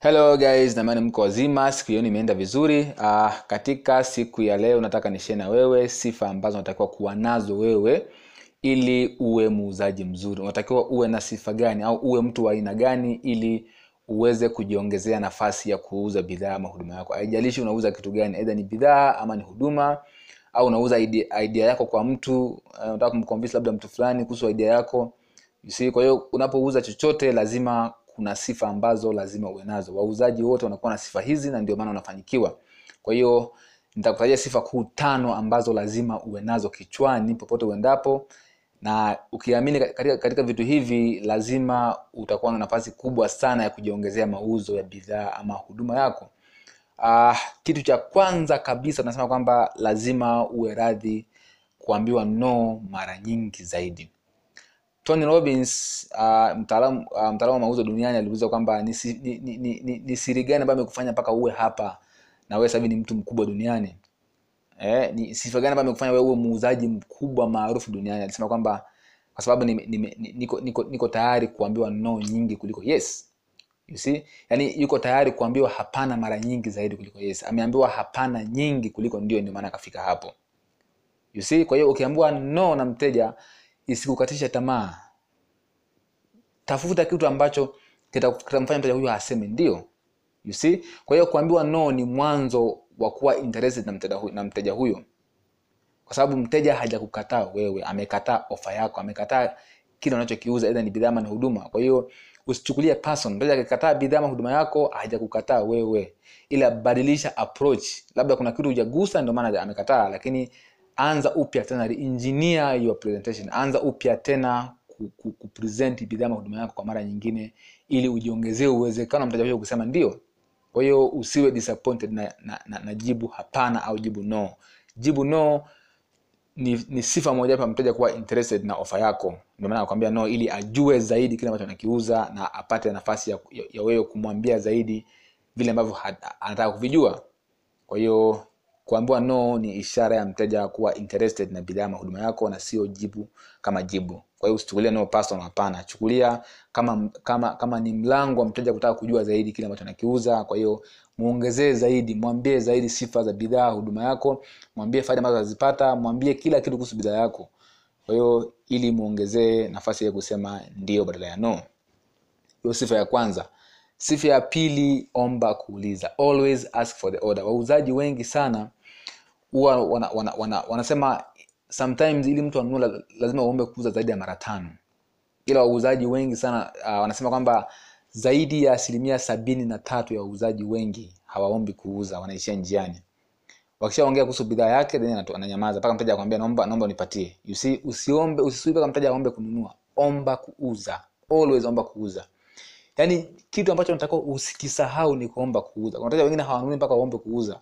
hello guys. Namani mko wazima siku hiyo imeenda vizuri. Uh, katika siku ya leo nataka nishie na wewe sifa ambazo unatakiwa kuwa nazo wewe ili uwe muuzaji mzuri. Unatakiwa uwe na sifa gani au uwe mtu wa aina gani ili uweze kujiongezea nafasi ya kuuza bidhaa ama huduma yako. Haijalishi unauza kitu gani aidha ni bidhaa ama ni huduma au unauza idea, idea yako kwa mtu unataka uh, kumconvince labda mtu fulani kuhusu idea yako. Kwa hiyo unapouza chochote lazima kuna sifa ambazo lazima uwe nazo. Wauzaji wote wanakuwa na sifa hizi na ndio maana wanafanikiwa kwa hiyo nitakutajia sifa kuu tano ambazo lazima uwe nazo kichwani popote uendapo. Na ukiamini katika, katika vitu hivi lazima utakuwa na nafasi kubwa sana ya kujiongezea mauzo ya bidhaa ama huduma yako. Uh, kitu cha kwanza kabisa tunasema kwamba lazima uwe radhi kuambiwa no mara nyingi zaidi tony robbins uh, mtaalamu uh, mtaalamu wa mauzo duniani aliuliza kwamba ni, ni, ni, ni, ni siri gani ambayo amekufanya mpaka uwe hapa na wewe sasa ni mtu mkubwa duniani? Eh, ni sifa gani ambayo amekufanya wewe uwe muuzaji mkubwa maarufu duniani? Alisema kwamba kwa sababu ni, ni, ni- niko, niko, niko tayari kuambiwa no nyingi kuliko yes. You see? Yani yuko tayari kuambiwa hapana mara nyingi zaidi kuliko yes. Ameambiwa hapana nyingi kuliko ndio ndio maana akafika hapo. You see? Kwa hiyo ukiambiwa no na mteja isikukatisha tamaa. Tafuta kitu ambacho kita- kitamfanya mteja huyo aseme ndio. You see? Kwa hiyo kuambiwa no ni mwanzo wa kuwa interested na mteja huyo, na mteja huyo. Kwa sababu mteja hajakukataa wewe amekataa ofa yako amekataa kile unachokiuza aidha ni bidhaa na huduma. Kwa hiyo usichukulie person mteja akikataa bidhaa ama huduma yako hajakukataa wewe. Ila badilisha approach. Labda kuna kitu hujagusa ndio maana amekataa lakini anza upya tena engineer your presentation. Anza upya tena ku- ku- kupresent bidhaa huduma yako kwa mara nyingine ili ujiongezee uwezekano mteja wako kusema ndio. Kwa hiyo usiwe disappointed na, na, na, na jibu hapana au jibu no. Jibu no ni, ni sifa moja ya mteja kuwa interested na ofa yako. Ndio maana nakwambia no ili ajue zaidi kile ambacho anakiuza na apate nafasi ya, ya, ya wewe kumwambia zaidi vile ambavyo anataka kuvijua. Kwa hiyo kuambiwa no ni ishara ya mteja kuwa interested na bidhaa ama huduma yako na sio jibu kama jibu. Kwa hiyo usichukulie no personal hapana. Chukulia kama kama kama ni mlango wa mteja kutaka kujua zaidi kile ambacho anakiuza. Kwa hiyo muongezee zaidi mwambie zaidi sifa za bidhaa huduma yako mwambie faida ambazo azipata mwambie kila kitu kuhusu bidhaa yako. Kwa hiyo ili muongezee nafasi ya kusema ndio badala ya no. Hiyo sifa ya kwanza. Sifa ya pili omba kuuliza. Always ask for the order. Wauzaji wengi sana huwa wana, wana, wana, wanasema sometimes ili mtu anunue lazima uombe kuuza zaidi ya mara tano. Ila wauzaji wengi sana uh, wanasema kwamba zaidi ya asilimia sabini na tatu ya wauzaji wengi hawaombi kuuza wanaishia njiani. Wakishaongea kuhusu bidhaa yake then ananyamaza mpaka mteja akwambia naomba naomba unipatie. You see usiombe usisubiri mpaka mteja aombe kununua. Omba kuuza. Always omba kuuza. Yaani kitu ambacho unatakiwa usikisahau ni kuomba kuuza. Kuna wateja wengine hawanunui mpaka waombe kuuza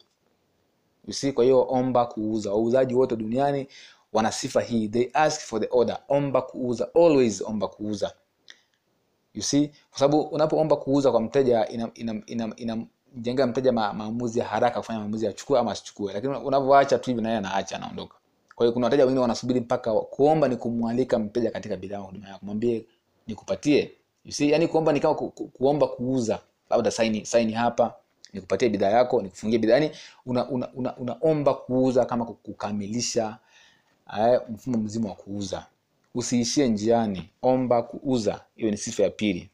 you kwa hiyo omba kuuza. Wauzaji wote duniani wana sifa hii. They ask for the order. Omba kuuza. Always omba kuuza. You see kwa sababu unapoomba kuuza kwa mteja ina, ina, ina inamjengea mteja ma, maamuzi ya haraka kufanya maamuzi achukue ama asichukue. Lakini unavyoacha tu hivi naye anaacha anaondoka. Kwa hiyo kuna wateja wengine wanasubiri mpaka kuomba ni kumwalika mteja katika bidhaa au huduma yako. Mwambie nikupatie. You see yani kuomba ni kama ku, ku, kuomba kuuza. Labda saini saini hapa nikupatie bidhaa yako nikufungie bidhaa. Yani unaomba una, una, una, kuuza kama kukamilisha ae, mfumo mzima wa kuuza. Usiishie njiani omba kuuza. Hiyo ni sifa ya pili.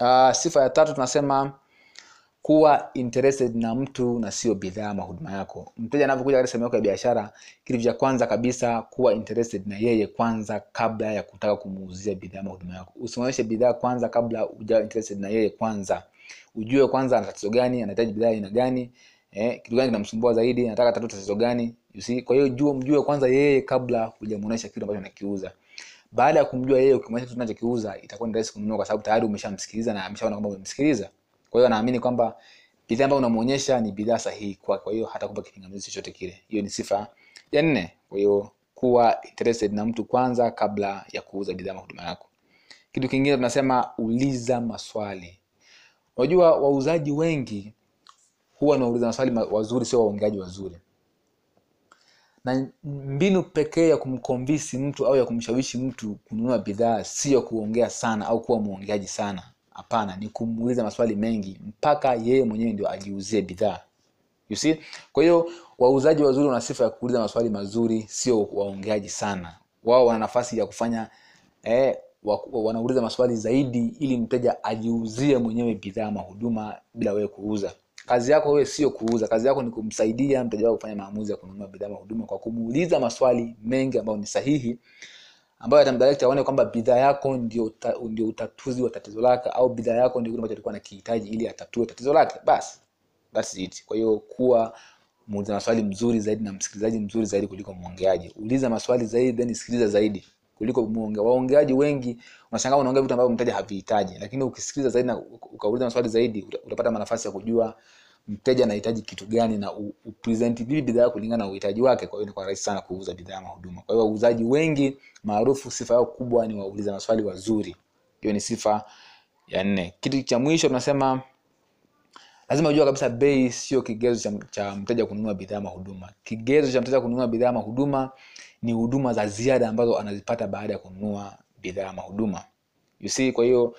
Uh, sifa ya tatu tunasema kuwa interested na mtu na sio bidhaa ama huduma yako. Mteja anavyokuja katika sehemu yako ya biashara kitu cha kwanza kabisa kuwa interested na yeye kwanza kabla ya kutaka kumuuzia bidhaa ama huduma yako. Usimwonyeshe bidhaa kwanza kabla interested na yeye kwanza ujue kwanza ana tatizo gani anahitaji bidhaa aina gani eh, kitu gani kinamsumbua zaidi anataka tatu tatizo gani you kwa hiyo jua mjue kwanza yeye kabla hujamuonesha kitu ambacho anakiuza. Baada ya kumjua yeye ukimwonyesha kitu unachokiuza itakuwa ni rahisi kununua kwa sababu tayari umeshamsikiliza na ameshaona kwamba umemsikiliza. Kwa hiyo anaamini kwamba bidhaa ambayo unamuonyesha ni bidhaa sahihi kwake kwa hiyo hata kupa kipingamizi chochote kile. Hiyo ni sifa ya nne. Kwa hiyo kuwa interested na mtu kwanza kabla ya kuuza bidhaa huduma yako. Kitu kingine tunasema uliza maswali unajua wauzaji wengi huwa wanauliza maswali wazuri sio waongeaji wazuri. Na mbinu pekee ya kumkomvisi mtu au ya kumshawishi mtu kununua bidhaa sio kuongea sana au kuwa mwongeaji sana hapana ni kumuuliza maswali mengi mpaka yeye mwenyewe ndio ajiuzie bidhaa. You see? Kwa hiyo wauzaji wazuri wana sifa ya kuuliza maswali mazuri sio waongeaji sana. Wao wana nafasi ya kufanya eh, wanauliza maswali zaidi ili mteja ajiuzie mwenyewe bidhaa ama huduma bila wewe kuuza kazi yako wewe sio kuuza kazi yako ni kumsaidia mteja wako kufanya maamuzi ya kununua bidhaa ama huduma kwa kumuuliza maswali mengi ambayo ni sahihi ambayo yatamdirect aone kwamba bidhaa yako ndio, ndio utatuzi wa tatizo lake au bidhaa yako ndio kile ambacho alikuwa anakihitaji ili atatue tatizo lake basi That's it. Kwa hiyo kuwa muuliza maswali mzuri zaidi na msikilizaji mzuri zaidi kuliko mwongeaji. Uliza maswali zaidi then sikiliza zaidi kuliko muonge. Waongeaji wengi unashangaa unaongea vitu ambavyo mteja havihitaji, lakini ukisikiliza zaidi na ukauliza maswali zaidi utapata nafasi ya kujua mteja anahitaji kitu gani na upresent vipi bidhaa kulingana na uhitaji wake. Kwa hiyo inakuwa rahisi sana kuuza bidhaa na huduma. Kwa hiyo wauzaji wengi maarufu, sifa yao kubwa ni wauliza maswali wazuri. Hiyo ni sifa ya nne. Kitu cha mwisho tunasema lazima ujua kabisa bei sio kigezo cha, mteja kununua bidhaa ama huduma kigezo cha mteja kununua bidhaa ama huduma ni huduma za ziada ambazo anazipata baada ya kununua bidhaa ama huduma you see kwa hiyo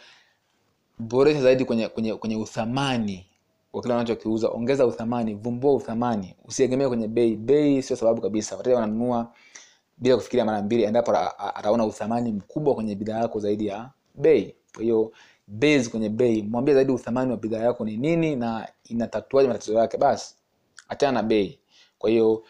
boresha zaidi kwenye kwenye kwenye uthamani wa kile unachokiuza. Ongeza uthamani vumbua uthamani. Usiegemee kwenye bei. Bei sio sababu kabisa. Wateja wananunua bila kufikiria mara mbili endapo ataona uthamani mkubwa kwenye bidhaa yako zaidi ya bei. Kwa hiyo base kwenye bei. Mwambie zaidi uthamani wa bidhaa yako ni nini na inatatuaje matatizo yake. Basi achana na bei. Kwa hiyo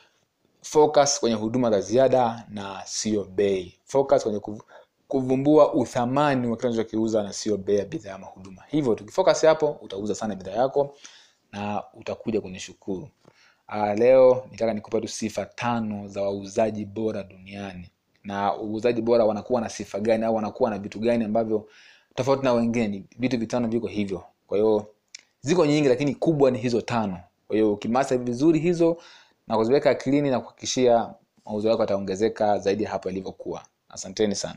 focus kwenye huduma za ziada na sio bei. Focus kwenye kuv- kuvumbua uthamani wa kile unachokiuza na sio bei ya bidhaa ama huduma. Hivyo tukifocus hapo utauza sana bidhaa yako na utakuja kunishukuru uh, leo nitaka nikupa tu sifa tano za wauzaji bora duniani. Na uuzaji bora wanakuwa na sifa gani au wanakuwa na vitu gani ambavyo tofauti na wengine ni vitu vitano viko hivyo. Kwa hiyo ziko nyingi lakini kubwa ni hizo tano. Kwa hiyo ukimasa vizuri hizo na kuziweka akilini na kuhakikishia mauzo yako yataongezeka zaidi ya hapo yalivyokuwa. Asanteni sana